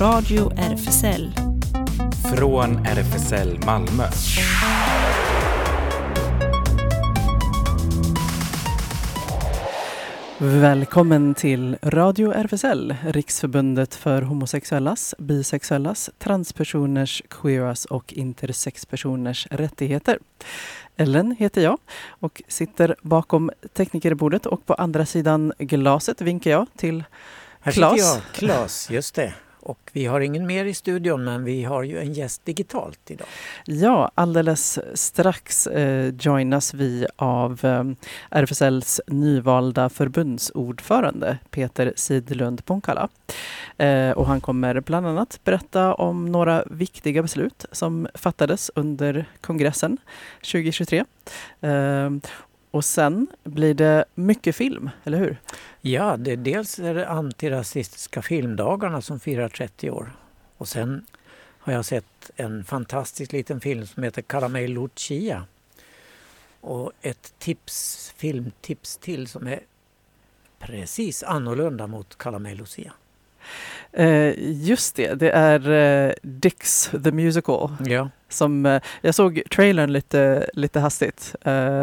Radio RFSL. Från RFSL Malmö. Välkommen till Radio RFSL, Riksförbundet för homosexuellas, bisexuellas, transpersoners, queeras och intersexpersoners rättigheter. Ellen heter jag och sitter bakom teknikerbordet och på andra sidan glaset vinkar jag till Här Claes. sitter jag, Klas, just det. Och vi har ingen mer i studion men vi har ju en gäst digitalt idag. Ja, alldeles strax eh, joinas vi av eh, RFSLs nyvalda förbundsordförande Peter Sidlund Ponkala. Eh, och han kommer bland annat berätta om några viktiga beslut som fattades under kongressen 2023. Eh, och sen blir det mycket film, eller hur? Ja, det, dels är det antirasistiska filmdagarna som firar 30 år. Och sen har jag sett en fantastisk liten film som heter Caramel Lucia. Och ett tips, filmtips till som är precis annorlunda mot Caramel Lucia. Eh, just det, det är eh, Dix the Musical Ja, som eh, jag såg trailern lite, lite hastigt.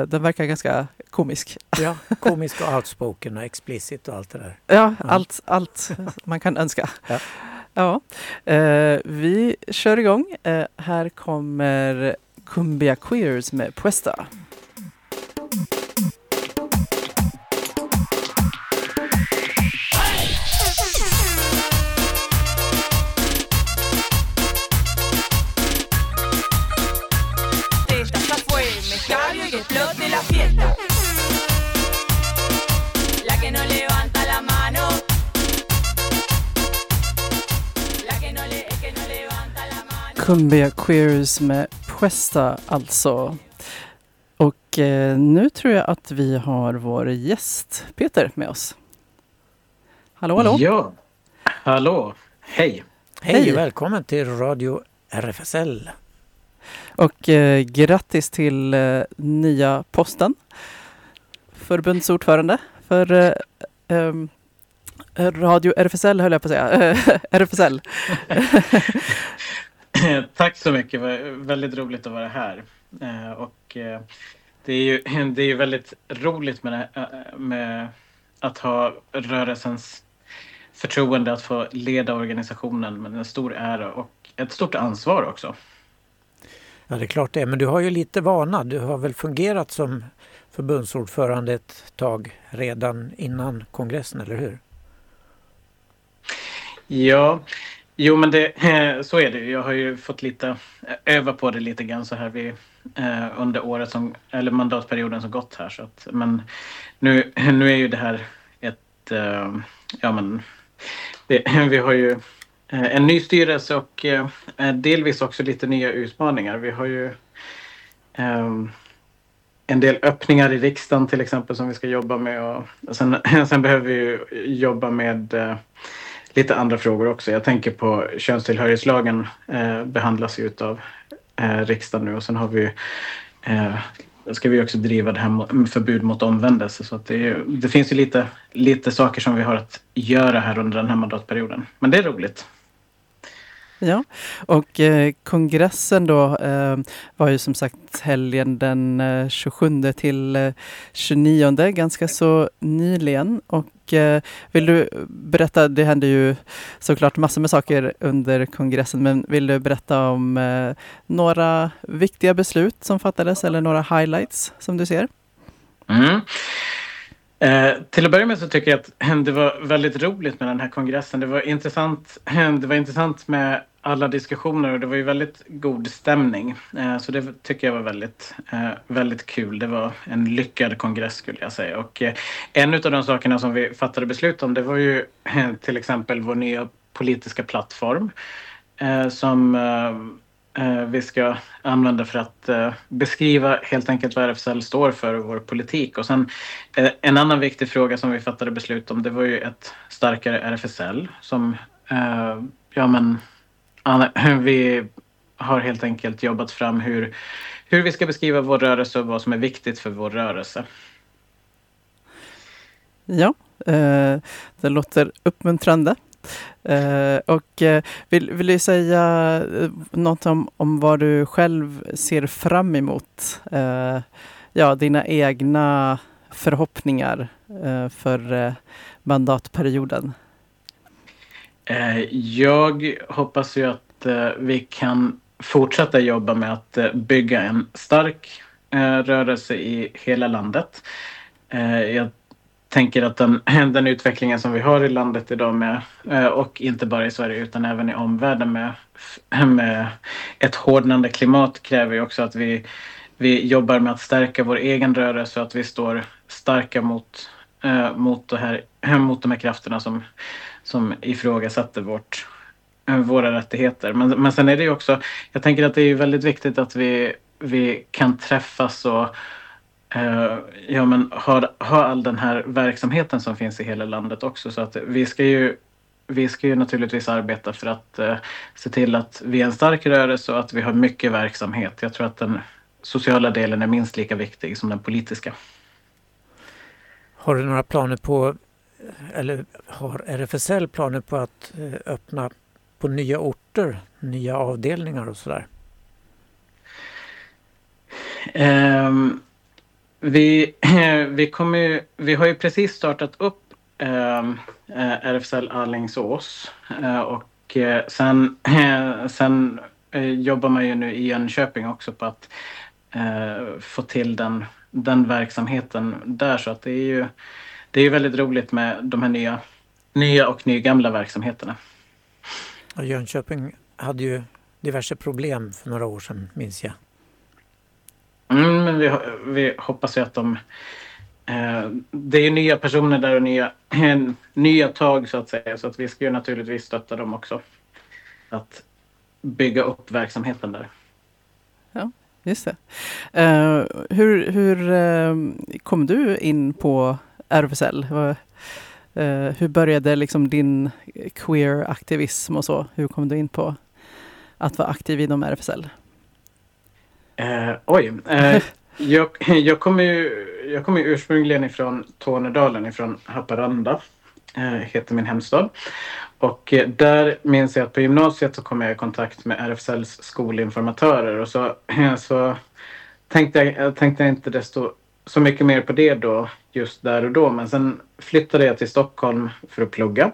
Den verkar ganska komisk. ja komisk och outspoken och explicit och allt det där. Ja, Ja. allt, allt man kan önska. Ja. Ja, vi kör igång. Här kommer Cumbia Queers med Puesta. Cumbia Queers med Puesta alltså. Och eh, nu tror jag att vi har vår gäst Peter med oss. Hallå, hallå! Ja, hallå, hej. Hej, Hej. välkommen till Radio RFSL. Och eh, grattis till eh, nya posten. Förbundsordförande för eh, ehm, Radio RFSL höll jag på att säga. RFSL. Tack så mycket, väldigt roligt att vara här. Eh, Och eh, det är ju det är ju väldigt roligt med, det, eh, med att ha rörelsens förtroende att få leda organisationen, men en stor ära och ett stort ansvar också. Ja, det är klart det. Men du har ju lite vana. Du har väl fungerat som förbundsordförande ett tag redan innan kongressen, eller hur? Ja, jo men det, så är det ju. Jag har ju fått lite eh, öva på det lite grann så här vid, eh, under året som, eller mandatperioden som gått här. Så att, men nu, nu är ju det här ett, eh, ja men, det, vi har ju en ny styrelse och delvis också lite nya utmaningar. Vi har ju en del öppningar i riksdagen till exempel som vi ska jobba med. Och sen, sen behöver vi ju jobba med eh, lite andra frågor också. Jag tänker på könstillhörighetslagen eh, behandlas ju av eh, riksdagen nu och sen har vi eh, ska vi också driva det här mo- förbud mot omvändelse. Så att det, det finns ju lite, lite saker som vi har att göra här under den här mandatperioden. Men det är roligt. Ja, och eh, kongressen då eh, var ju som sagt helgen den eh, 27 till eh, 29, ganska så nyligen. Och eh, vill du berätta, det hände ju såklart massor med saker under kongressen, men vill du berätta om eh, några viktiga beslut som fattades eller några highlights som du ser? Mm. Eh, till att börja med så tycker jag att det var väldigt roligt med den här kongressen. Det var intressant, det var intressant med alla diskussioner och det var ju väldigt god stämning. Eh, så det tycker jag var väldigt, eh, väldigt kul. Det var en lyckad kongress skulle jag säga. Och eh, en av de sakerna som vi fattade beslut om det var ju till exempel vår nya politiska plattform som vi ska använda för att beskriva helt enkelt vad RFSL står för och vår politik. Och sen en annan viktig fråga som vi fattade beslut om det var ju ett starkare RFSL som ja men vi har helt enkelt jobbat fram hur, hur vi ska beskriva vår rörelse och vad som är viktigt för vår rörelse. Ja, eh, det låter uppmuntrande. Eh, och eh, vill, vill du säga något om, om vad du själv ser fram emot? Ja, dina egna förhoppningar för mandatperioden? Eh, jag hoppas ju att eh, vi kan fortsätta jobba med att eh, bygga en stark rörelse i hela landet. Jag tänker att den, den utvecklingen som vi har i landet idag med, och inte bara i Sverige utan även i omvärlden med, med ett hårdnande klimat kräver ju också att vi, vi jobbar med att stärka vår egen rörelse och att vi står starka mot, mot, det här, mot de här krafterna som, som ifrågasätter vårt, eh, våra rättigheter. Men, men sen är det ju också, jag tänker att det är väldigt viktigt att vi, vi kan träffas och Eh, ja, men ha, ha all den här verksamheten som finns i hela landet också. Så att vi ska ju, vi ska ju naturligtvis arbeta för att eh, se till att vi är en stark rörelse och att vi har mycket verksamhet. Jag tror att den sociala delen är minst lika viktig som den politiska. Har du några planer på, eller har RFSL planer på att eh, öppna på nya orter, nya avdelningar och sådär? Um, vi, vi, kommer, vi har ju precis startat upp ehm, eh, um, RFSL Alingsås och eh, sen, sen jobbar man ju nu i Jönköping också på att uh, få till den, den verksamheten där så att det är ju det är väldigt roligt med de här nya, nya och nygamla verksamheterna. Jönköping hade ju diverse problem för några år sedan minns jag. Mm, men vi, vi hoppas ju att de... Eh, det är ju nya personer där och nya, nya tag så att säga. Så att vi ska ju naturligtvis stötta dem också. Att bygga upp verksamheten där. Ja, just det. Uh, hur hur uh, kom du in på RFSL? Eh, hur började liksom din queer-aktivism och så? Hur kom du in på att vara aktiv inom RFSL? Eh, oj. Eh, jag, jag kommer ju jag kommer ursprungligen ifrån Tornedalen, ifrån Haparanda. Eh, heter min hemstad. Och eh, där minns jag att på gymnasiet så kom jag i kontakt med RFSLs skolinformatörer och så, så tänkte jag tänkte inte desto så mycket mer på det då just där och då. Men sen flyttade jag till Stockholm för att plugga.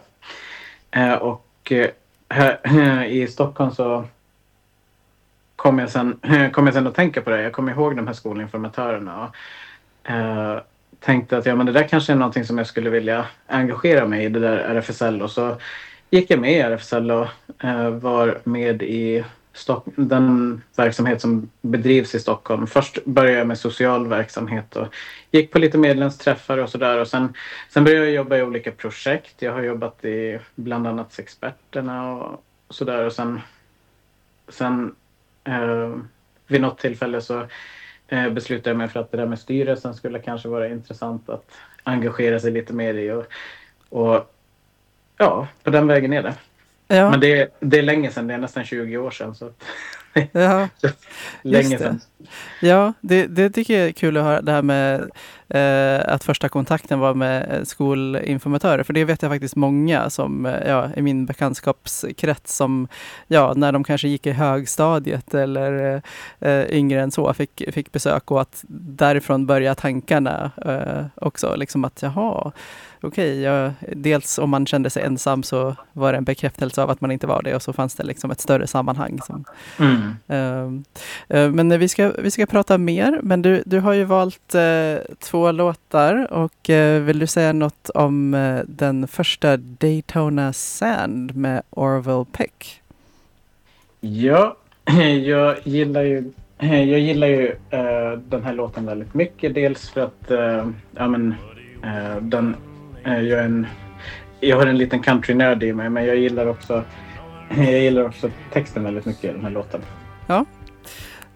Eh, och eh, här, i Stockholm så kom jag, sen, kom jag sen att tänka på det. Jag kom ihåg de här skolinformatörerna och eh, tänkte att ja, men det där kanske är någonting som jag skulle vilja engagera mig i, det där RFSL. Och så gick jag med i RFSL och eh, var med i Stock den verksamhet som bedrivs i Stockholm. Först började jag med social verksamhet och gick på lite medlemsträffar och sådär. Och sen, sen började jag jobba i olika projekt. Jag har jobbat i bland annat Sexperterna och sådär. Och sen, sen Eh, vid något tillfälle så eh, beslutade jag mig för att det där med styrelsen skulle kanske vara intressant att engagera sig lite mer i. Och, och ja, på den vägen är det. Ja. Men det, det är länge sedan, det är nästan 20 år sedan. Så ja, länge sedan. Ja, det, det tycker jag är kul att höra det här med eh, att första kontakten var med skolinformatörer. För det vet jag faktiskt många som, eh, ja, i min bekantskapskrets som, ja, när de kanske gick i högstadiet eller eh, yngre än så, fick, fick besök och att därifrån börja tankarna eh, också. Liksom att jaha, okej, okay, dels om man kände sig ensam så var det en bekräftelse av att man inte var det och så fanns det liksom ett större sammanhang. Som, mm. uh, men vi ska, vi ska prata mer, men du, du har ju valt uh, två låtar och uh, vill du säga något om den första Daytona Sand med Orville Peck? Ja, jag gillar ju jag gillar ju den här låten väldigt mycket. Dels för att ja, men, den Eh, jag, en, jag har en liten countrynörd i mig men jag gillar också jag gillar också texten väldigt mycket i den här låten. Ja,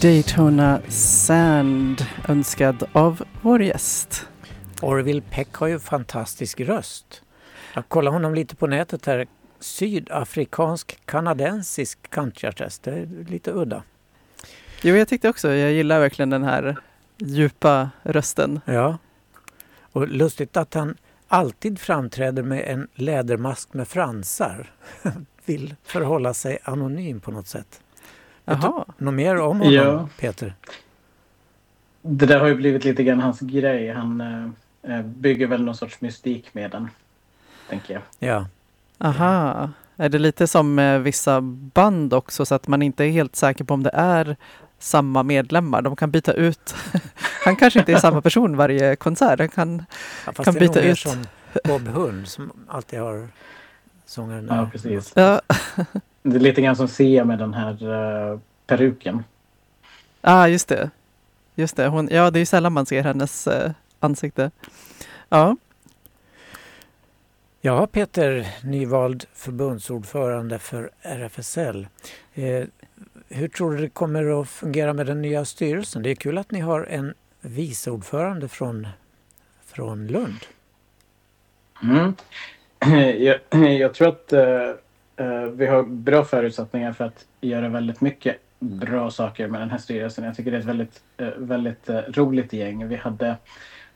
Daytona Sand önskad av vår gäst. Orville Peck har ju fantastisk röst. Jag kollade honom lite på nätet här. Sydafrikansk kanadensisk countryartist. Det är lite udda. Jo, jag tyckte också, jag gillar verkligen den här djupa rösten. Ja. Och lustigt att han alltid framträder med en lädermask med fransar. Vill förhålla sig anonym på något sätt. Jaha. något mer om honom, Ja. Peter? Det där har ju blivit lite grann hans grej. Han eh, eh, bygger väl någon sorts mystik med den. Tänker jag. Ja. Aha. Är det lite som med vissa band också så att man inte är helt säker på om det är samma medlemmar? De kan byta ut. Han kanske inte är samma person varje konsert. Han kan... Ja, fast Kan det är nog byta ut. som Bob Hund som alltid har sångaren. Ja, precis. Ja, Det är lite grann som Sia med den här eh, peruken. ah, just det. Just det. Hon, ja, det är ju sällan man ser hennes eh, ansikte. Ja, Ja, Peter, nyvald förbundsordförande för RFSL. Eh, hur tror du det kommer att fungera med den nya styrelsen? Det är kul att ni har en viceordförande från, från Lund. Mm. Jag, jag tror att eh, vi har bra förutsättningar för att göra väldigt mycket bra saker med den här styrelsen. Jag tycker det är ett väldigt, eh, väldigt eh, roligt gäng. Vi hade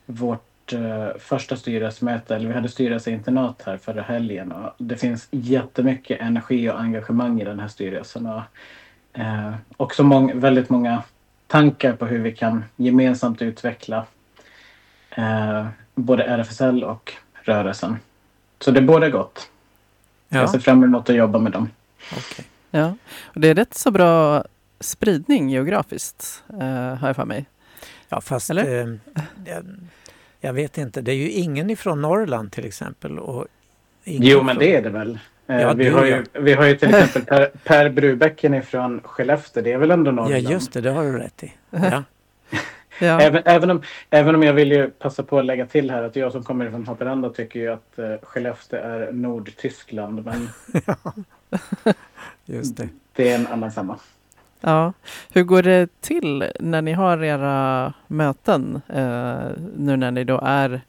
vårt eh, första styrelsemöte, eller vi hade styrelseinternat här förra helgen och det finns jättemycket energi och engagemang i den här styrelsen. Och, eh, också mång, väldigt många tankar på hur vi kan gemensamt utveckla eh, både RFSL och rörelsen. Så det är både gott. Ja, Jag ser fram emot att jobba med dem. okej. ja. Och det är rätt så bra spridning geografiskt, eh, har jag för mig. ja fast eh, jag, jag vet inte. Det är ju ingen ifrån Norrland till exempel. Och ingen Jo, men det är det väl. Eh, Ja, vi, du, har ja. ju, vi har ju till exempel Per, per Brubäcken ifrån Skellefteå. Det är väl ändå Ja, Norrland? just det. Det har du rätt i. Ja. Ja, Även, även, om, även om jag vill ju passa på att lägga till här att jag som kommer från Haparanda tycker ju att eh, Skellefteå är Nordtyskland. Men Just det. det är en annan femma. ja. Hur går det till när ni har era möten? Eh, nu när ni då är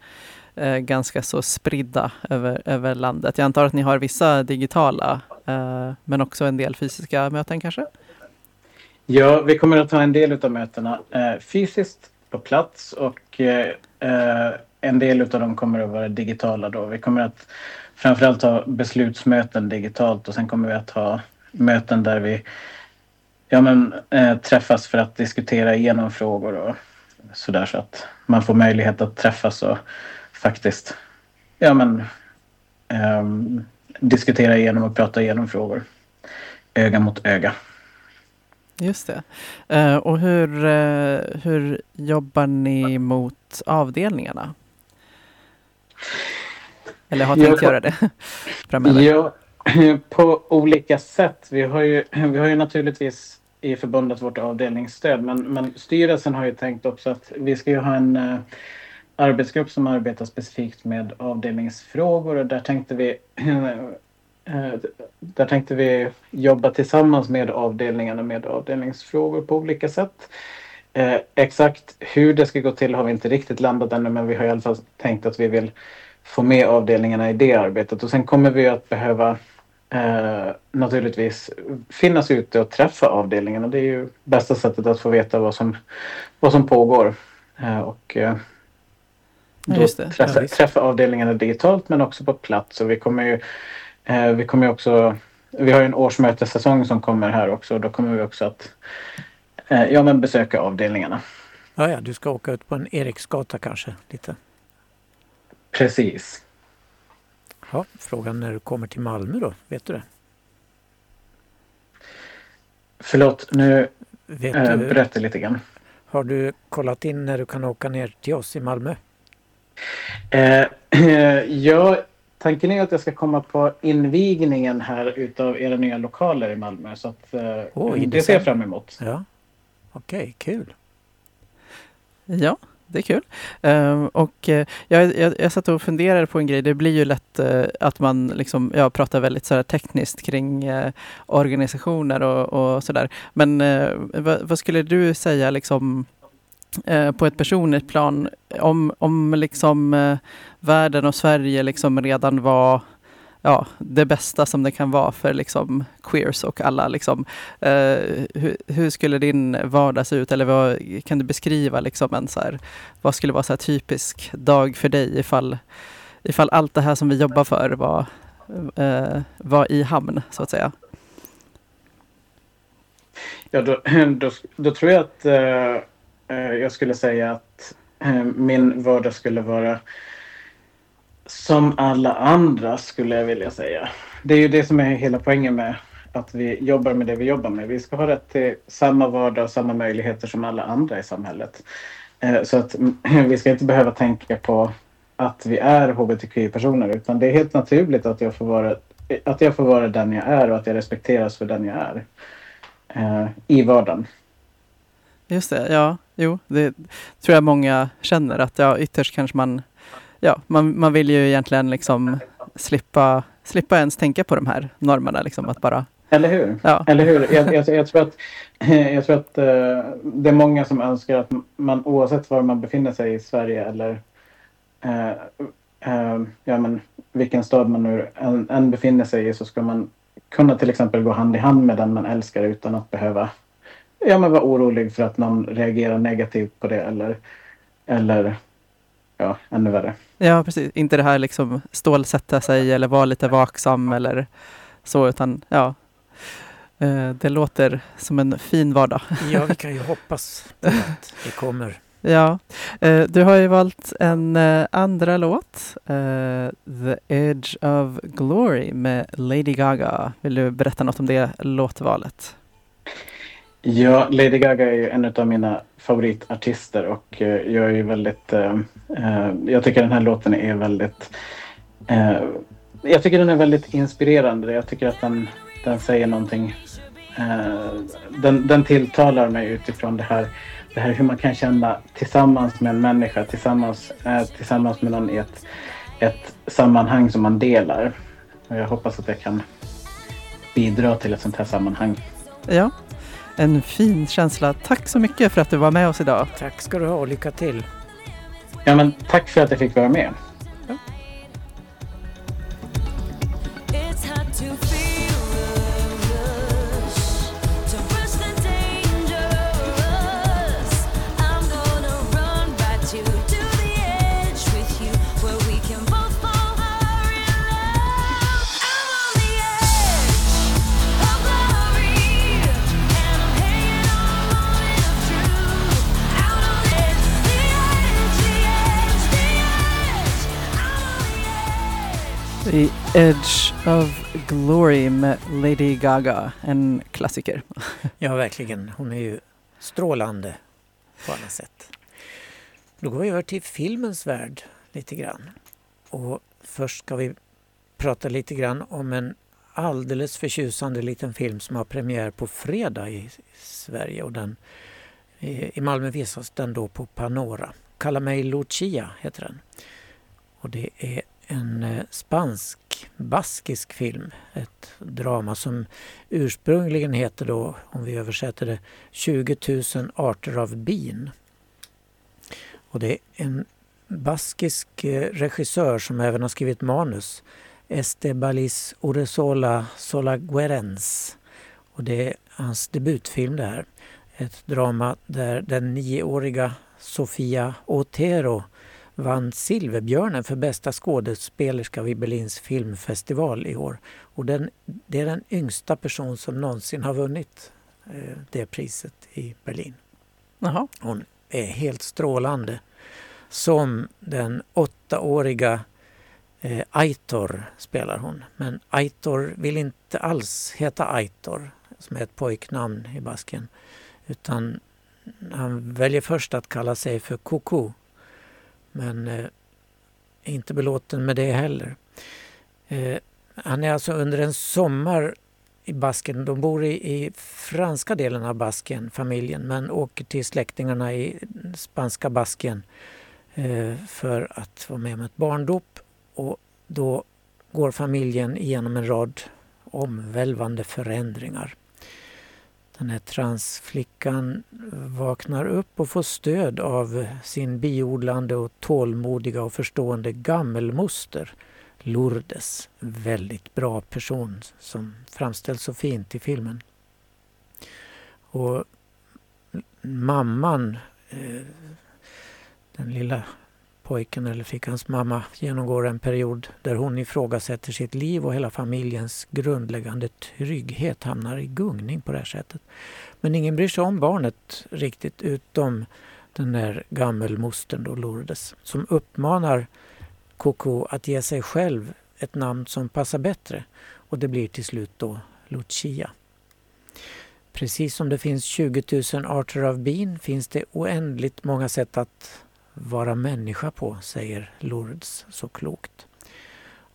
eh, ganska så spridda över, över landet. Jag antar att ni har vissa digitala, eh, men också en del fysiska möten kanske? Ja, vi kommer att ha en del av mötena eh, fysiskt på plats och eh, eh en del av dem kommer att vara digitala då. Vi kommer att framförallt ha beslutsmöten digitalt och sen kommer vi att ha möten där vi ja, men, eh, träffas för att diskutera igenom frågor och sådär så att man får möjlighet att träffas och faktiskt ja, men, eh, diskutera igenom och prata igenom frågor öga mot öga. Just det. Eh, och hur, eh, hur jobbar ni mot avdelningarna? Eller har tänkt göra det framöver? Ja, på olika sätt. Vi har ju, vi har ju naturligtvis i förbundet vårt avdelningsstöd men, men styrelsen har ju tänkt också att vi ska ju ha en eh, arbetsgrupp som arbetar specifikt med avdelningsfrågor och där tänkte vi där tänkte vi jobba tillsammans med avdelningarna med avdelningsfrågor på olika sätt. Eh, exakt hur det ska gå till har vi inte riktigt landat ännu men vi har i alla fall tänkt att vi vill få med avdelningarna i det arbetet. Och sen kommer vi att behöva eh, naturligtvis finnas ute och träffa avdelningarna. Det är ju bästa sättet att få veta vad som, vad som pågår. Eh, och eh, då träffa, Ja, träffa avdelningarna digitalt men också på plats. Och vi kommer ju eh, vi kommer också vi har ju en årsmötessäsong som kommer här också och då kommer vi också att eh, ja, men besöka avdelningarna. Ja, ja, du ska åka ut på en Eriksgata kanske lite. Precis. Ja, frågan när du kommer till Malmö då, vet du det? Förlåt, nu Vet eh, du, bröt det lite grann. har du kollat in när du kan åka ner till oss i Malmö? Eh, ja, tanken är att jag ska komma på invigningen här utav era nya lokaler i Malmö. Så att, eh, i det ser jag fram emot. Ja, okej, kul. Ja, det är kul. Um, och uh, jag, jag, jag satt och funderade på en grej. Det blir ju lätt uh, att man liksom, ja, pratar väldigt så tekniskt kring uh, organisationer och, och sådär. Men vad, vad, skulle du säga liksom Eh, på ett personligt plan om, om liksom eh, världen och Sverige liksom redan var ja, det bästa som det kan vara för liksom queers och alla. Liksom. eh, hur, hur, skulle din vardag se ut? Eller vad, kan du beskriva liksom en så här, vad skulle vara så typisk dag för dig ifall, ifall allt det här som vi jobbar för var, eh, var i hamn, så att säga? Ja, då, då, då tror jag att eh Eh, jag skulle säga att eh, min vardag skulle vara som alla andra skulle jag vilja säga. Det är ju det som är hela poängen med att vi jobbar med det vi jobbar med. Vi ska ha rätt till samma vardag och samma möjligheter som alla andra i samhället. Eh, så att mm, vi ska inte behöva tänka på att vi är hbtqi-personer utan det är helt naturligt att jag, får vara, att jag får vara den jag är och att jag respekteras för den jag är i vardagen. Just det, ja, jo, det tror jag många känner att ja, ytterst kanske man ja, man, man vill ju egentligen liksom slippa, slippa ens tänka på de här normerna. Liksom, att bara, Eller hur? Ja. Eller hur? Jag, jag, jag tror att, jag tror att uh, det är många som önskar att man oavsett var man befinner sig i Sverige eller uh, uh, ja, men, vilken stad man nu än, än befinner sig i så ska man kunna till exempel gå hand i hand med den man älskar utan att behöva ja, men vara orolig för att någon reagerar negativt på det eller, eller ja, ännu värre. Ja, precis. Inte det här liksom stålsätta sig eller vara lite vaksam eller så, utan ja. Eh, det låter som en fin vardag. Ja, vi kan ju hoppas på att det kommer. Ja, eh, du har ju valt en eh, andra låt, The Edge of Glory med Lady Gaga. Vill du berätta något om det låtvalet? Ja, Lady Gaga är ju en av mina favoritartister och eh, jag är ju väldigt... Eh, eh, jag tycker den här låten är väldigt... Eh, jag tycker den är väldigt inspirerande. Jag tycker att den, den säger någonting... Eh, den, den tilltalar mig utifrån det här, det här hur man kan känna tillsammans med en människa, tillsammans, eh, tillsammans med någon i ett, ett sammanhang som man delar. Och jag hoppas att jag kan bidra till ett sånt här sammanhang. Ja, en fin känsla. Tack så mycket för att du var med oss idag. Tack ska du ha och lycka till. Ja, men tack för att jag fick vara med. The Edge of Glory med Lady Gaga, en klassiker. ja, verkligen. Hon är ju strålande på alla sätt. Då går vi över till filmens värld lite grann. Och först ska vi prata lite grann om en alldeles förtjusande liten film som har premiär på fredag i Sverige och den eh, i Malmö visas den då på Panora. Kalla mig Lucia heter den. Och det är en eh, spansk baskisk film. Ett drama som ursprungligen heter då, om vi översätter det, 20 000 arter av bin. Och det är en baskisk eh, regissör som även har skrivit manus. Estebalis Oresola Solaguerens. Och det är hans debutfilm det här. Ett drama där den nioåriga Sofia Otero vann Silverbjörnen för bästa skådespelerska vid Berlins filmfestival i år. Och den, det är den yngsta person som någonsin har vunnit eh, det priset i Berlin. Aha. Hon är helt strålande. Som den åttaåriga eh, Aitor spelar hon. Men Aitor vill inte alls heta Aitor, som är ett pojknamn i Basken. Utan han väljer först att kalla sig för Koko men eh, inte belåten med det heller. Eh, han är alltså under en sommar i Basken. De bor i, i franska delen av Basken, familjen, men åker till släktingarna i spanska Basken eh, för att vara med om ett barndop. Och då går familjen igenom en rad omvälvande förändringar. Den här transflickan vaknar upp och får stöd av sin biodlande och tålmodiga och förstående gammelmoster Lourdes. Väldigt bra person som framställs så fint i filmen. Och mamman, eh, den lilla pojken eller flickans mamma genomgår en period där hon ifrågasätter sitt liv och hela familjens grundläggande trygghet hamnar i gungning på det här sättet. Men ingen bryr sig om barnet riktigt utom den där gammelmostern då, Lourdes, som uppmanar Coco att ge sig själv ett namn som passar bättre och det blir till slut då Lucia. Precis som det finns 20 000 arter av bin finns det oändligt många sätt att vara människa på, säger Lourdes så klokt.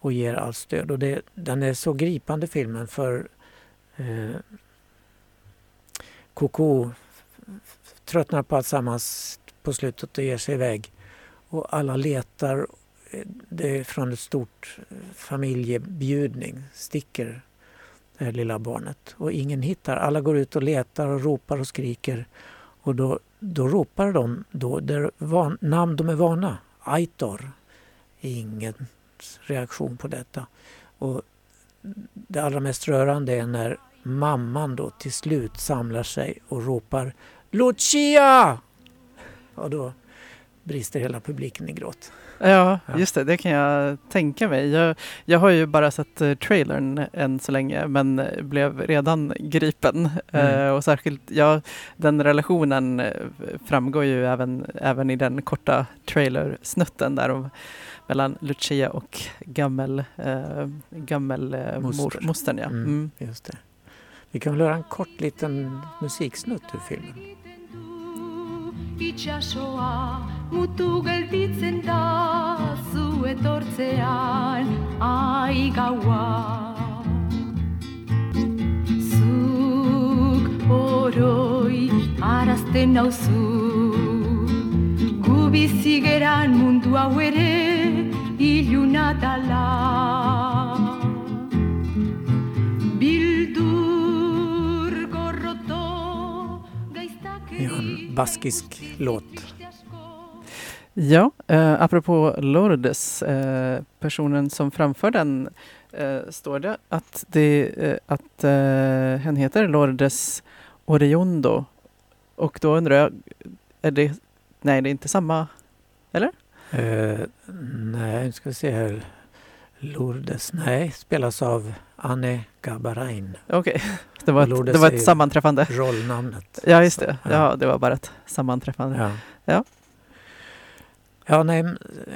Och ger allt stöd. Och det, den är så gripande filmen för eh, Coco tröttnar på alltsammans på slutet och ger sig iväg. Och alla letar eh, det är från ett stort eh, familjebjudning sticker det här lilla barnet och ingen hittar. Alla går ut och letar och ropar och skriker och då, då ropar de då där van, namn de är vana. Aitor. Ingen reaktion på detta. Och det allra mest rörande är när mamman då till slut samlar sig och ropar Lucia! Och då brister hela publiken i gråt. Ja, just det. Det kan jag tänka mig. Jag, jag har ju bara sett uh, trailern än så länge men blev redan gripen. Mm. Uh, och särskilt, ja, den relationen eh, framgår ju även, även i den korta trailersnutten där om, mellan Lucia och gammel, uh, gammel uh, Moster. mostern. Ja. Mm. Mm. Just det. Vi kan väl höra en kort liten musiksnutt ur filmen. itxasoa mutu arazten nauzu gu bizigeran mundu hau ere iluna dala baskisk låt. Ja, eh, apropå Lourdes, eh, personen som framför den, eh, står det att, det, eh, att eh, hen heter Lourdes Oriondo. Och då undrar jag, är det, nej det är inte samma, eller? Eh, nej, nu ska vi se här. Lourdes, nej, spelas av Anne Gabarain. Okej, okay. det, var ett, det var ett sammanträffande. Rollnamnet. Ja, just det. Ja. det var bara ett sammanträffande. Ja. Ja. Ja, nej,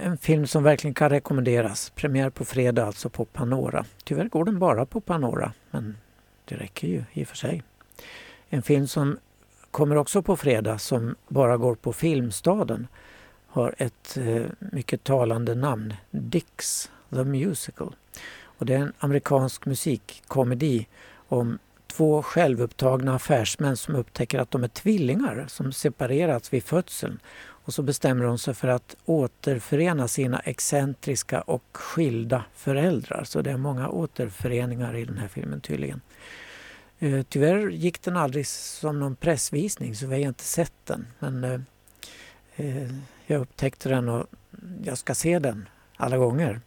en film som verkligen kan rekommenderas. Premiär på fredag alltså på Panora. Tyvärr går den bara på Panora, men det räcker ju i och för sig. En film som kommer också på fredag som bara går på Filmstaden har ett eh, mycket talande namn. Dix The Musical. Och det är en amerikansk musikkomedi om två självupptagna affärsmän som upptäcker att de är tvillingar som separerats vid födseln. Och så bestämmer de sig för att återförena sina excentriska och skilda föräldrar. Så det är många återföreningar i den här filmen tydligen. Eh, tyvärr gick den aldrig som någon pressvisning så vi har inte sett den. Men eh, eh jag upptäckte den och jag ska se den alla gånger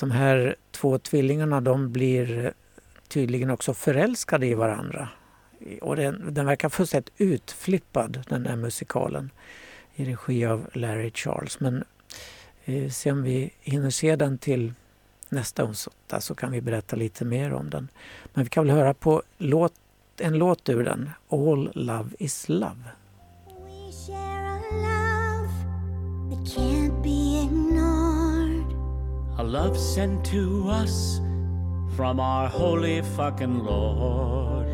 de här två tvillingarna de blir tydligen också förälskade i varandra. Och den, den verkar fullständigt utflippad den där musikalen i regi av Larry Charles. Men eh, se om vi hinner se den till nästa onsdag så kan vi berätta lite mer om den. Men vi kan väl höra på låt, en låt ur den, All Love Is Love. We share a love that can't be ignored a love sent to us from our holy fucking Lord.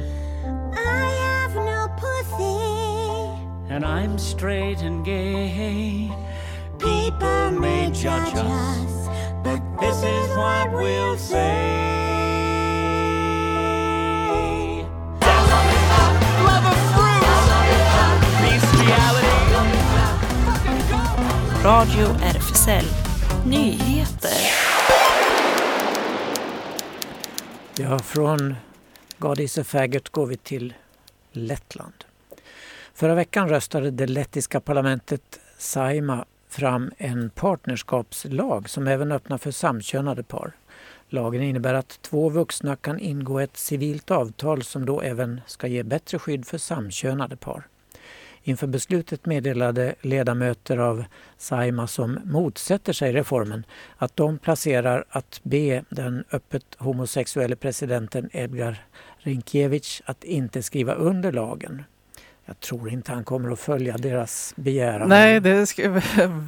I have no pussy, and I'm straight and gay. People may judge us, but This is what we'll say. Radio RFSL Nyheter. Ja, från God is a faggot går vi till Lettland. Förra veckan röstade det lettiska parlamentet Saima fram en partnerskapslag som även öppnar för samkönade par. Lagen innebär att två vuxna kan ingå ett civilt avtal som då även ska ge bättre skydd för samkönade par. Inför beslutet meddelade ledamöter av Saima som motsätter sig reformen att de placerar att be den öppet homosexuelle presidenten Edgar Rinkiewicz att inte skriva under lagen. Jag tror inte han kommer att följa deras begäran. Nej, det ska,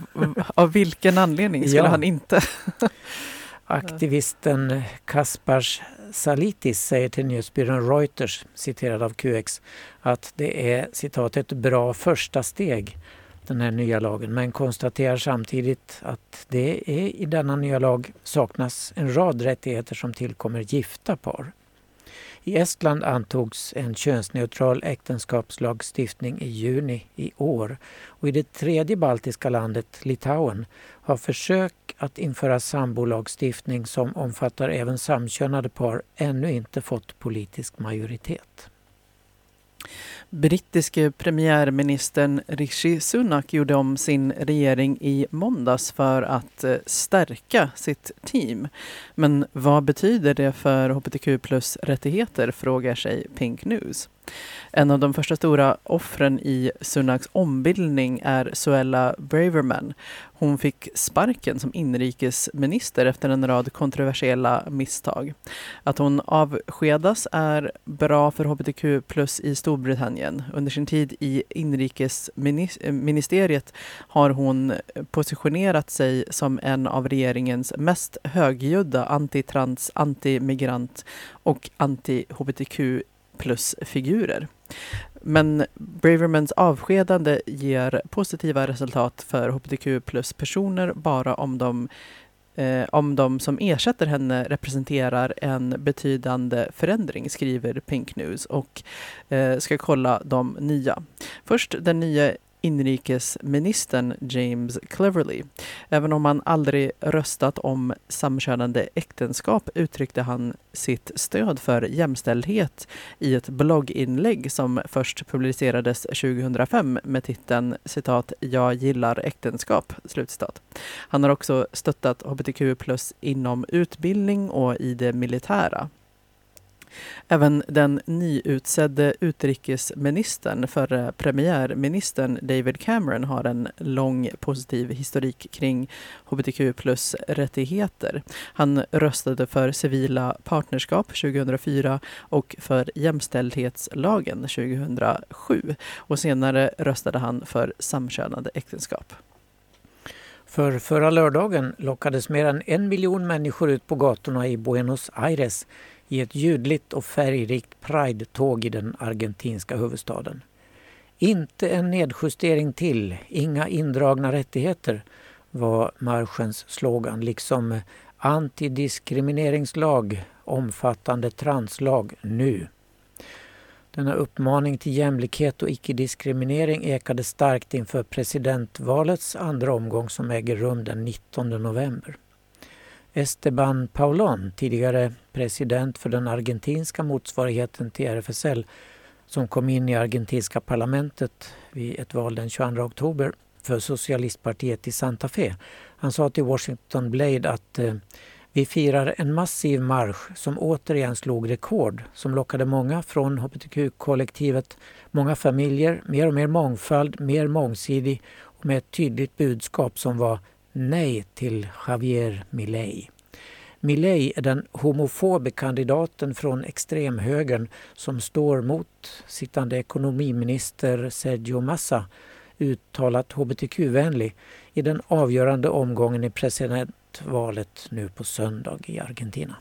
av vilken anledning skulle Ja. han inte? Aktivisten Kaspars Salitis säger till nyhetsbyrån Reuters, citerad av QX, att det är citat ett bra första steg, den här nya lagen, men konstaterar samtidigt att det är i denna nya lag saknas en rad rättigheter som tillkommer gifta par. I Estland antogs en könsneutral äktenskapslagstiftning i juni i år och i det tredje baltiska landet, Litauen, har försök att införa sambolagstiftning som omfattar även samkönade par ännu inte fått politisk majoritet. Brittiske premiärministern Rishi Sunak gjorde om sin regering i måndags för att eh, stärka sitt team. Men vad betyder det för hbtq plus-rättigheter, frågar sig Pink News. En av de första stora offren i Sunaks ombildning är Suella Braverman. Hon fick sparken som inrikesminister efter en rad kontroversiella misstag. Att hon avskedas är bra för hbtq plus i Storbritannien. Under sin tid i inrikesministeriet har hon positionerat sig som en av regeringens mest högljudda antitrans, antimigrant och anti-hbtq plus-figurer. Men Bravermans avskedande ger positiva resultat för hbtq plus-personer bara om de, eh, om de som ersätter henne representerar en betydande förändring, skriver Pink News och eh, ska kolla de nya. Först den nya inrikesministern James Cleverly. Även om han aldrig röstat om samkönade äktenskap uttryckte han sitt stöd för jämställdhet i ett blogginlägg som först publicerades 2005 med titeln citat ”Jag gillar äktenskap”. Slutcitat. Han har också stöttat hbtq plus inom utbildning och i det militära. Även den nyutsedde utrikesministern, förre premiärministern David Cameron, har en lång positiv historik kring hbtq plus rättigheter. Han röstade för civila partnerskap 2004 och för jämställdhetslagen 2007 och senare röstade han för samkönade äktenskap. För förra lördagen lockades mer än en miljon människor ut på gatorna i Buenos Aires i ett ljudligt och färgrikt Pride-tåg i den argentinska huvudstaden. Inte en nedjustering till, inga indragna rättigheter var marschens slogan, liksom antidiskrimineringslag, omfattande translag nu. Denna uppmaning till jämlikhet och icke-diskriminering ekade starkt inför presidentvalets andra omgång som äger rum den 19 november. Esteban Paulon, tidigare president för den argentinska motsvarigheten till RFSL, som kom in i argentinska parlamentet vid ett val den 22 oktober för socialistpartiet i Santa Fe. Han sa till Washington Blade att eh, vi firar en massiv marsch som återigen slog rekord, som lockade många från hbtq-kollektivet, många familjer, mer och mer mångfald, mer mångsidig och med ett tydligt budskap som var nej till Javier Milei. Milei är den homofobe kandidaten från extremhögern som står mot sittande ekonomiminister Sergio Massa, uttalat hbtq-vänlig, i den avgörande omgången i presidentvalet nu på söndag i Argentina.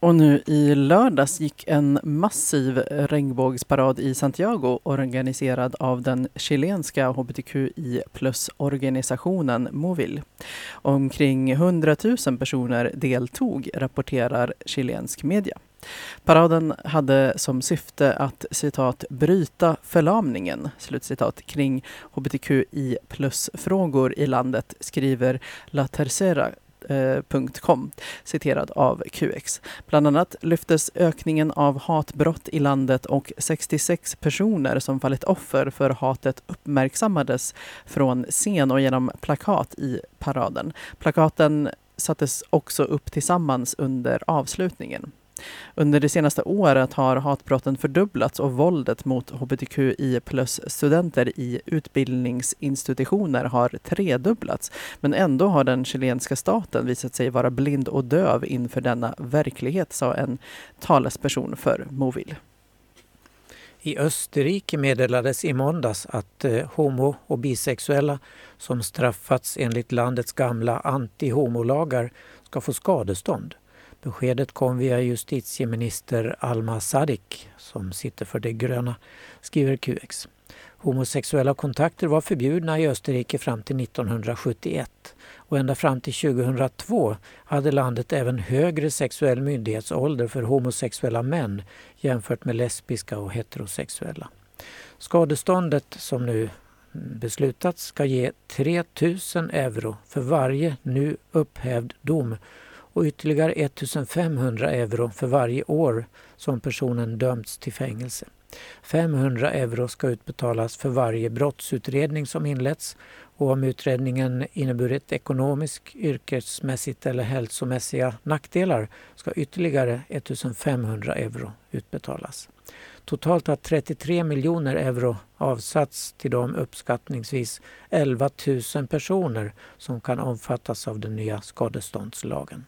Och nu i lördags gick en massiv regnbågsparad i Santiago organiserad av den chilenska hbtqi plus-organisationen Movil. Omkring 100 000 personer deltog, rapporterar chilensk media. Paraden hade som syfte att citat bryta förlamningen slutcitat, kring hbtqi plus-frågor i landet, skriver La Tercera Com, citerad av QX. Bland annat lyftes ökningen av hatbrott i landet och 66 personer som fallit offer för hatet uppmärksammades från scen och genom plakat i paraden. Plakaten sattes också upp tillsammans under avslutningen. Under det senaste året har hatbrotten fördubblats och våldet mot hbtqi plus-studenter i utbildningsinstitutioner har tredubblats. Men ändå har den chilenska staten visat sig vara blind och döv inför denna verklighet, sa en talesperson för Movil. I Österrike meddelades i måndags att eh, homo och bisexuella som straffats enligt landets gamla anti-homolagar ska få skadestånd. Beskedet kom via justitieminister Alma Sadik som sitter för De gröna, skriver QX. Homosexuella kontakter var förbjudna i Österrike fram till 1971 och ända fram till 2002 hade landet även högre sexuell myndighetsålder för homosexuella män jämfört med lesbiska och heterosexuella. Skadeståndet som nu beslutats ska ge 3 000 euro för varje nu upphävd dom och ytterligare 1500 euro för varje år som personen dömts till fängelse. 500 euro ska utbetalas för varje brottsutredning som inletts och om utredningen inneburit ekonomisk, yrkesmässigt eller hälsomässiga nackdelar ska ytterligare 1500 euro utbetalas. Totalt har 33 miljoner euro avsatts till de uppskattningsvis 11 000 personer som kan omfattas av den nya skadeståndslagen.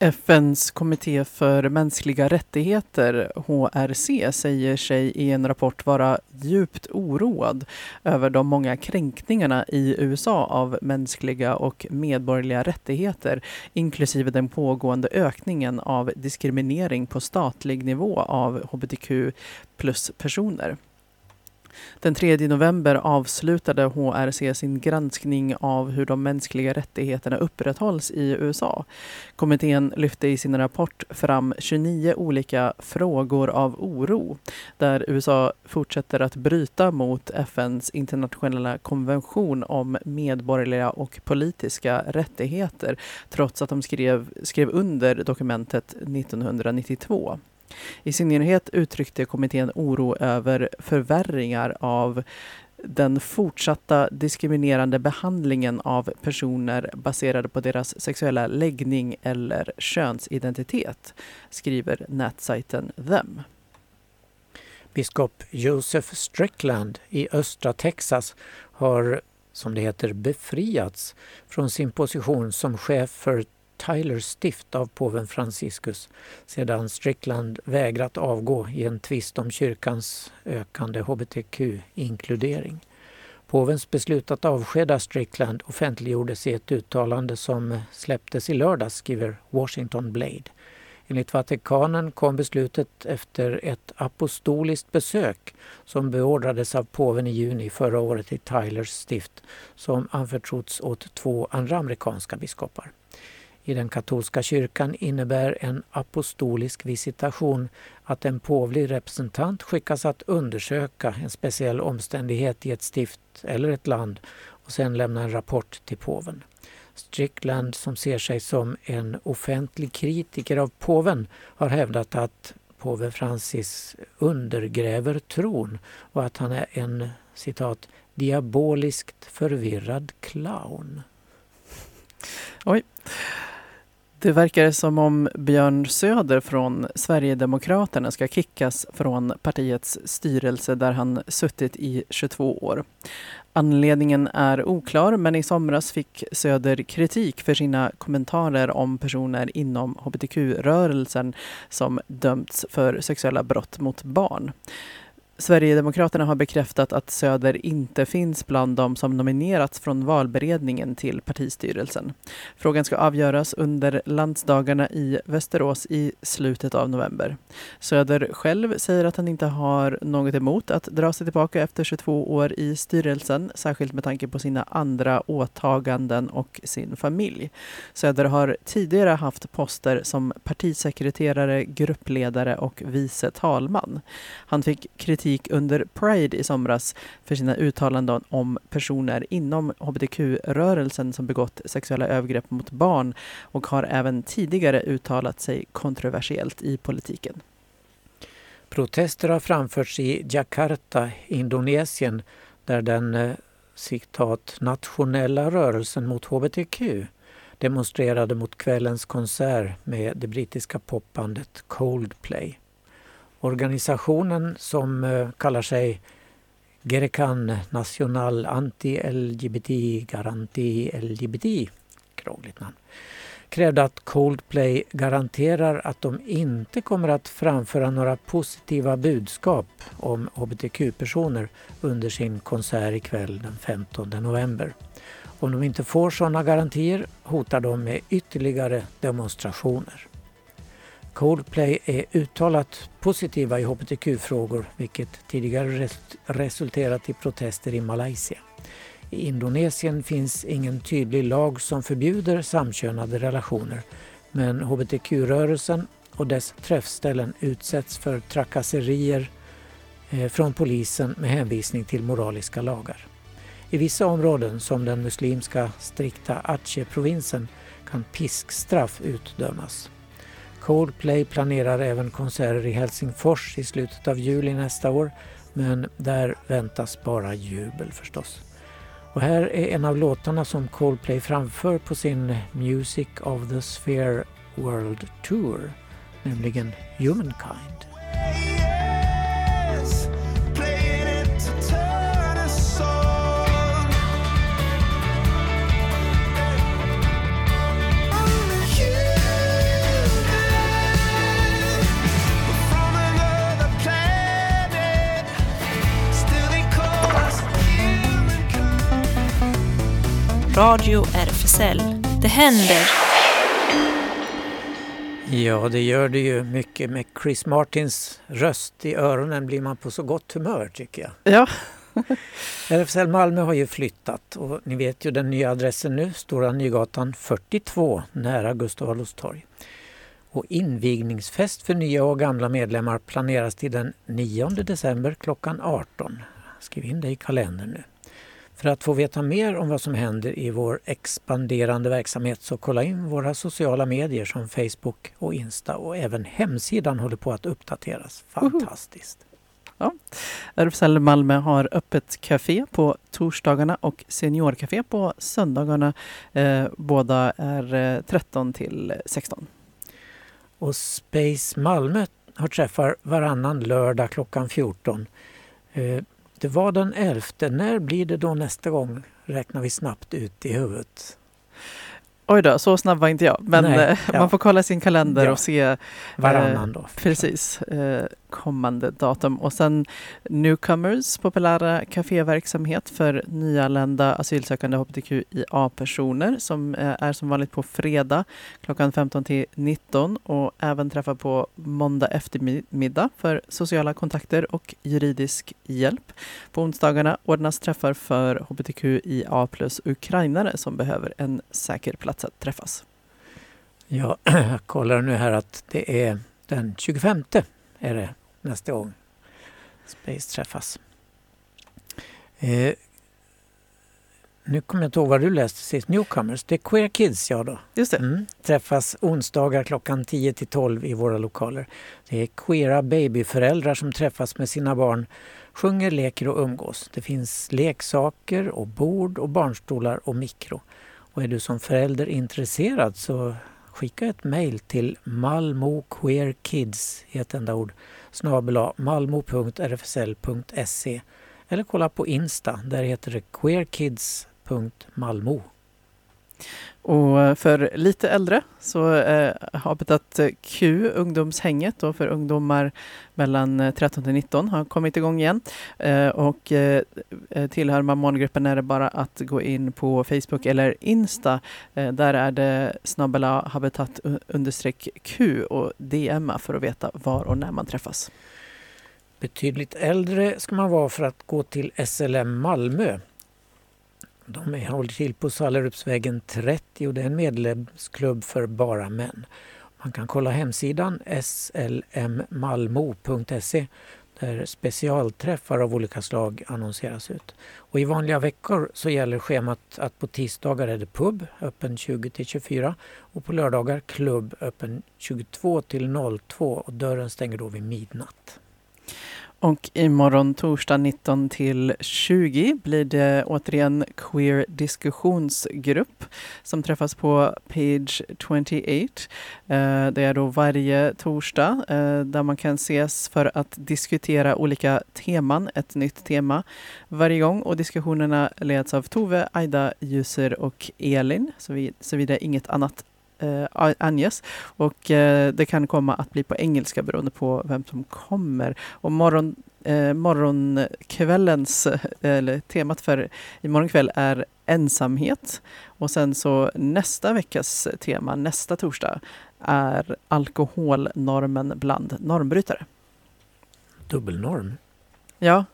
FNs kommitté för mänskliga rättigheter, HRC, säger sig i en rapport vara djupt oroad över de många kränkningarna i USA av mänskliga och medborgerliga rättigheter, inklusive den pågående ökningen av diskriminering på statlig nivå av hbtq plus-personer. Den 3 november avslutade HRC sin granskning av hur de mänskliga rättigheterna upprätthålls i USA. Kommittén lyfte i sin rapport fram 29 olika frågor av oro där USA fortsätter att bryta mot FNs internationella konvention om medborgerliga och politiska rättigheter trots att de skrev, skrev under dokumentet 1992. I synnerhet uttryckte kommittén oro över förvärringar av den fortsatta diskriminerande behandlingen av personer baserade på deras sexuella läggning eller könsidentitet, skriver nätsajten Them. Biskop Joseph Strickland i östra Texas har, som det heter, befriats från sin position som chef för Tyler stift av påven Franciscus sedan Strickland vägrat avgå i en tvist om kyrkans ökande hbtq-inkludering. Påvens beslut att avskeda Strickland offentliggjordes i ett uttalande som släpptes i lördags, skriver Washington Blade. Enligt Vatikanen kom beslutet efter ett apostoliskt besök som beordrades av påven i juni förra året i Tylers stift som anförtrotts åt två andra amerikanska biskopar i den katolska kyrkan innebär en apostolisk visitation att en påvlig representant skickas att undersöka en speciell omständighet i ett stift eller ett land och sedan lämna en rapport till påven. Strickland, som ser sig som en offentlig kritiker av påven, har hävdat att påve Francis undergräver tron och att han är en citat diaboliskt förvirrad clown. Oj. Det verkar som om Björn Söder från Sverigedemokraterna ska kickas från partiets styrelse där han suttit i 22 år. Anledningen är oklar, men i somras fick Söder kritik för sina kommentarer om personer inom hbtq-rörelsen som dömts för sexuella brott mot barn. Sverigedemokraterna har bekräftat att Söder inte finns bland de som nominerats från valberedningen till partistyrelsen. Frågan ska avgöras under landsdagarna i Västerås i slutet av november. Söder själv säger att han inte har något emot att dra sig tillbaka efter 22 år i styrelsen, särskilt med tanke på sina andra åtaganden och sin familj. Söder har tidigare haft poster som partisekreterare, gruppledare och vice talman. Han fick kritik under Pride i somras för sina uttalanden om personer inom hbtq-rörelsen som begått sexuella övergrepp mot barn och har även tidigare uttalat sig kontroversiellt i politiken. Protester har framförts i Jakarta, Indonesien, där den eh, citat nationella rörelsen mot hbtq demonstrerade mot kvällens konsert med det brittiska popbandet Coldplay. Organisationen som eh, kallar sig Gerekan National Anti-LGBT Garanti LGBT, krångligt namn, krävde att Coldplay garanterar att de inte kommer att framföra några positiva budskap om hbtq-personer under sin konsert ikväll den 15 november. Om de inte får sådana garantier hotar de med ytterligare demonstrationer. Coldplay är uttalat positiva i hbtq-frågor vilket tidigare resulterat i protester i Malaysia. I Indonesien finns ingen tydlig lag som förbjuder samkönade relationer men hbtq-rörelsen och dess träffställen utsätts för trakasserier eh, från polisen med hänvisning till moraliska lagar. I vissa områden, som den muslimska strikta Aceh-provinsen, kan piskstraff utdömas. Coldplay planerar även konserter i Helsingfors i slutet av juli nästa år men där väntas bara jubel förstås. Och här är en av låtarna som Coldplay framför på sin Music of the Sphere World Tour, nämligen Humankind. Radio RFSL. Det händer! Ja, det gör det ju mycket. Med Chris Martins röst i öronen blir man på så gott humör tycker jag. Ja. RFSL Malmö har ju flyttat och ni vet ju den nya adressen nu, Stora Nygatan 42 nära Gustav Adolfs torg. Och invigningsfest för nya och gamla medlemmar planeras till den 9 december klockan 18. Skriv in det i kalendern nu. För att få veta mer om vad som händer i vår expanderande verksamhet så kolla in våra sociala medier som Facebook och Insta och även hemsidan håller på att uppdateras. Fantastiskt! Ja. RFSL Malmö har öppet café på torsdagarna och seniorcafé på söndagarna. Eh, båda är 13 eh, till 16. Och Space Malmö har träffar varannan lördag klockan 14. Eh, det var den 11. När blir det då nästa gång? Räknar vi snabbt ut i huvudet. Oj då, så snabb var inte jag. Men Nej, eh, ja. man får kolla sin kalender ja. och se Varannan då. Eh, precis, eh, kommande datum. Och sen Newcomers, populära kaféverksamhet för nyanlända asylsökande hbtqia-personer som eh, är som vanligt på fredag klockan 15 till 19 och även träffar på måndag eftermiddag för sociala kontakter och juridisk hjälp. På onsdagarna ordnas träffar för hbtqia plus ukrainare som behöver en säker plats att träffas. Ja, jag kollar nu här att det är den 25 är det nästa gång Space träffas. Eh, nu kommer jag inte ihåg vad du läste sist. Newcomers, det är Queer Kids ja då. Just det. Mm. Träffas onsdagar klockan 10 till 12 i våra lokaler. Det är queera babyföräldrar som träffas med sina barn, sjunger, leker och umgås. Det finns leksaker och bord och barnstolar och mikro. Och är du som förälder intresserad så skicka ett mejl till malmoqueerkids i ett enda ord snabel malmo.rfsl.se eller kolla på Insta, där heter det queerkids.malmo. Och eh, för lite äldre så eh, Habitat Q, ungdomshänget då för ungdomar mellan eh, 13 till 19 har kommit igång igen. Eh, och eh, eh tillhör man målgruppen är det bara att gå in på Facebook eller Insta. Eh, där är det snabbela habitat Q och DMa för att veta var och när man träffas. Betydligt äldre ska man vara för att gå till SLM Malmö de håller till på Sallerupsvägen 30 och det är en medlemsklubb för bara män. Man kan kolla hemsidan slmmalmo.se där specialträffar av olika slag annonseras ut. Och I vanliga veckor så gäller schemat att på tisdagar är det pub öppen 20 till 24 och på lördagar klubb öppen 22 till 02 och dörren stänger då vid midnatt. Och imorgon torsdag 19 till 20 blir det återigen Queer diskussionsgrupp som träffas på Page 28. Det är då varje torsdag eh, där man kan ses för att diskutera olika teman, ett nytt tema varje gång och diskussionerna leds av Tove, Aida, Ljuser och Elin såvida inget annat eh, anges. Och eh, det kan komma att bli på engelska beroende på vem som kommer. Och morgon, eh, morgonkvällens, eller temat för imorgon kväll är ensamhet. Och sen så nästa veckas tema, nästa torsdag, är alkoholnormen bland normbrytare. Dubbelnorm. Ja.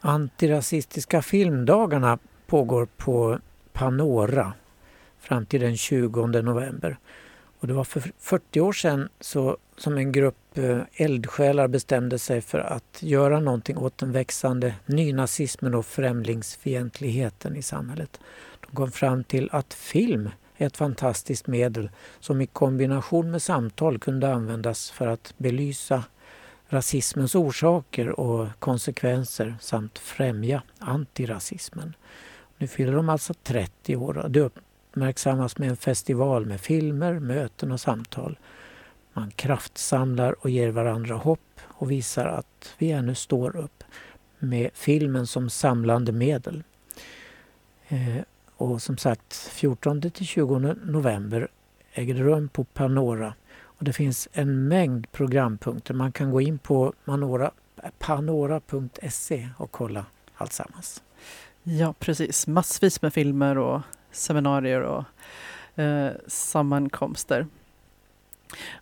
Antirasistiska filmdagarna pågår på Panora fram till den 20 november. Och det var för 40 år sedan så, som en grupp eh, eldsjälar bestämde sig för att göra någonting åt den växande nynazismen och främlingsfientligheten i samhället. De kom fram till att film är ett fantastiskt medel som i kombination med samtal kunde användas för att belysa rasismens orsaker och konsekvenser samt främja antirasismen. Nu fyller de alltså 30 år. Uppmärksammas med en festival med filmer, möten och samtal. Man kraftsamlar och ger varandra hopp och visar att vi ännu står upp med filmen som samlande medel. Eh, och som sagt, 14 till 20 november äger det rum på Panora. Och det finns en mängd programpunkter. Man kan gå in på panora.se och kolla alltsammans. Ja, precis. Massvis med filmer och seminarier och eh, sammankomster.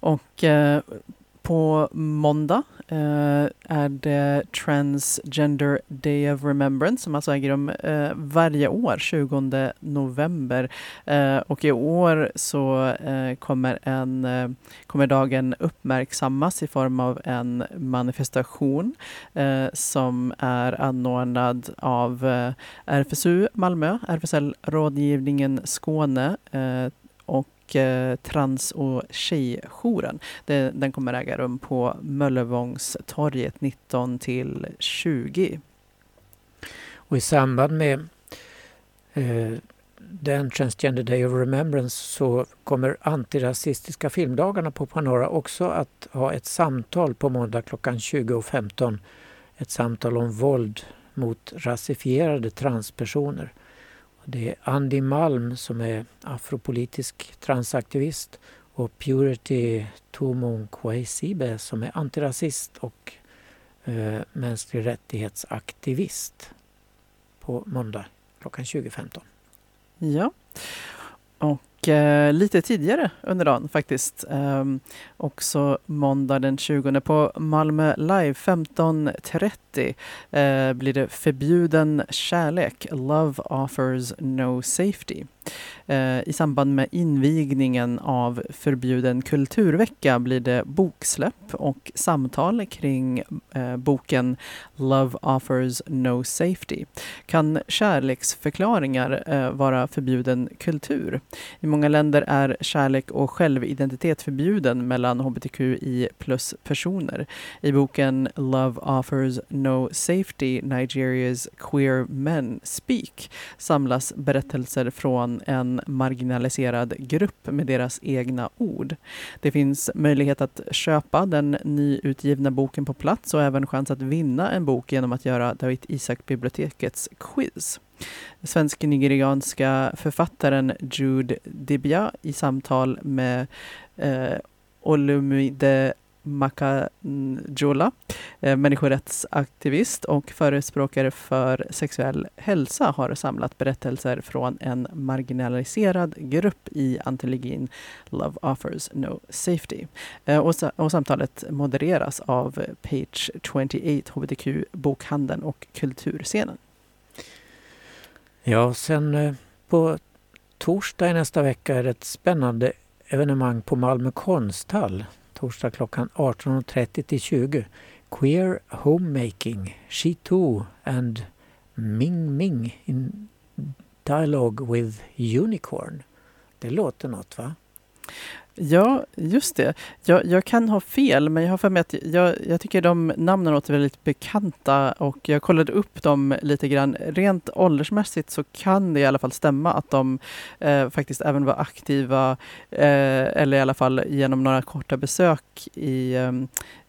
Och eh, på måndag eh, är det Transgender Day of Remembrance som alltså äger rum eh, varje år, 20 november. Eh, och i år så eh, kommer, en, eh, kommer dagen uppmärksammas i form av en manifestation eh, som är anordnad av eh, RFSU Malmö, RFSL Rådgivningen Skåne eh, och Eh, trans och tjejjouren. Den kommer äga rum på Möllevångstorget 19 till 20. Och i samband med eh, den Transgender Day of Remembrance så kommer antirasistiska filmdagarna på Panora också att ha ett samtal på måndag klockan 20.15. Ett samtal om våld mot rasifierade transpersoner. Det är Andy Malm som är afropolitisk transaktivist och Purity Tumon Kwesibe som är antirasist och eh, mänsklig rättighetsaktivist på måndag klockan 20.15. Ja, och eh, lite tidigare under dagen faktiskt. Eh, också måndag den 20 på Malmö Live 15.30 eh, blir det Förbjuden kärlek. Love offers no safety. Eh, I samband med invigningen av Förbjuden kulturvecka blir det boksläpp och samtal kring eh, boken Love offers no safety. Kan kärleksförklaringar eh, vara förbjuden kultur? I många länder är kärlek och självidentitet förbjuden mellan hbtqi plus-personer. I boken Love offers no safety, Nigerias queer men speak samlas berättelser från man en marginaliserad grupp med deras egna ord. Det finns möjlighet att köpa den nyutgivna boken på plats och även chans att vinna en bok genom att göra David Isaak-bibliotekets quiz. Svensk-nigerianska författaren Jude Dibia i samtal med eh, Olumide Makajola, eh, människorättsaktivist och förespråkare för sexuell hälsa har samlat berättelser från en marginaliserad grupp i antologin Love offers no safety. Eh, och, och samtalet modereras av Page 28 HBTQ, bokhandeln och kulturscenen. Ja, sen eh, på torsdag i nästa vecka är det ett spännande evenemang på Malmö konsthall. Torsdag klockan 18.30 till 20. Queer Homemaking, She Too and Ming Ming in Dialogue with Unicorn. Det låter något va? Ja, just det. Jag, jag, kan ha fel, men jag har för mig att jag, jag tycker de namnen låter väldigt bekanta och jag kollade upp dem lite grann. Rent åldersmässigt så kan det i alla fall stämma att de eh, faktiskt även var aktiva, eh, eller i alla fall genom några korta besök i,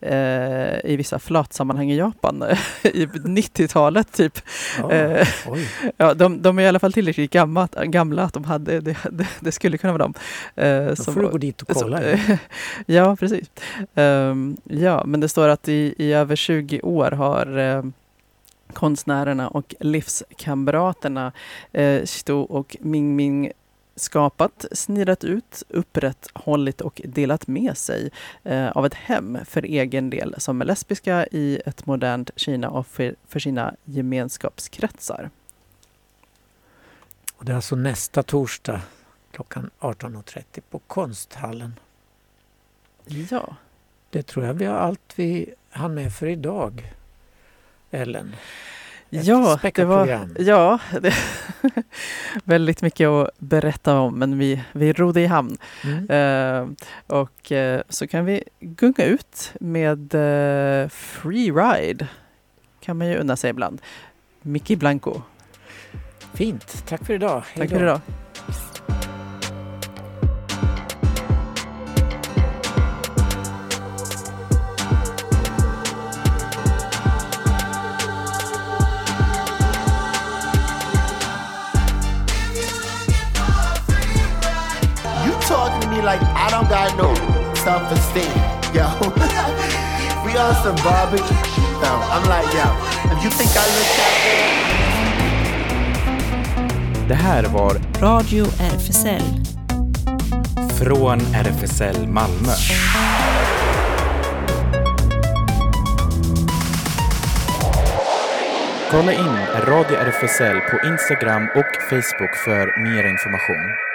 eh, i vissa flatsammanhang i Japan i 90-talet typ. Oh, ja, de, de, är i alla fall tillräckligt gamla, gamla att de hade, det, det, det skulle kunna vara dem. Eh, Då får du gå dit och kolla. Ja, precis. Um, ja, men det står att i, i över 20 år har uh, konstnärerna och livskamraterna eh, Sto och Ming Ming skapat, snidat ut, upprätthållit och delat med sig eh, av ett hem för egen del som är lesbiska i ett modernt Kina och för, för sina gemenskapskretsar. Och det är alltså nästa torsdag klockan 18.30 på Konsthallen. Ja. Det tror jag vi har allt vi hann med för idag. Ellen. Ett ja, det var ja, det, väldigt mycket att berätta om men vi, vi rodde i hamn. Mm. Uh, och uh, så kan vi gunga ut med uh, Free Ride. kan man ju unna sig ibland. Mickey Blanco. Fint, tack för idag. Tack för idag. Self-esteem, yo. we on some barbecue. No, I'm like, yo, if you think I look that Det här var Radio RFSL. Från RFSL Malmö. Kolla in Radio RFSL på Instagram och Facebook för mer information.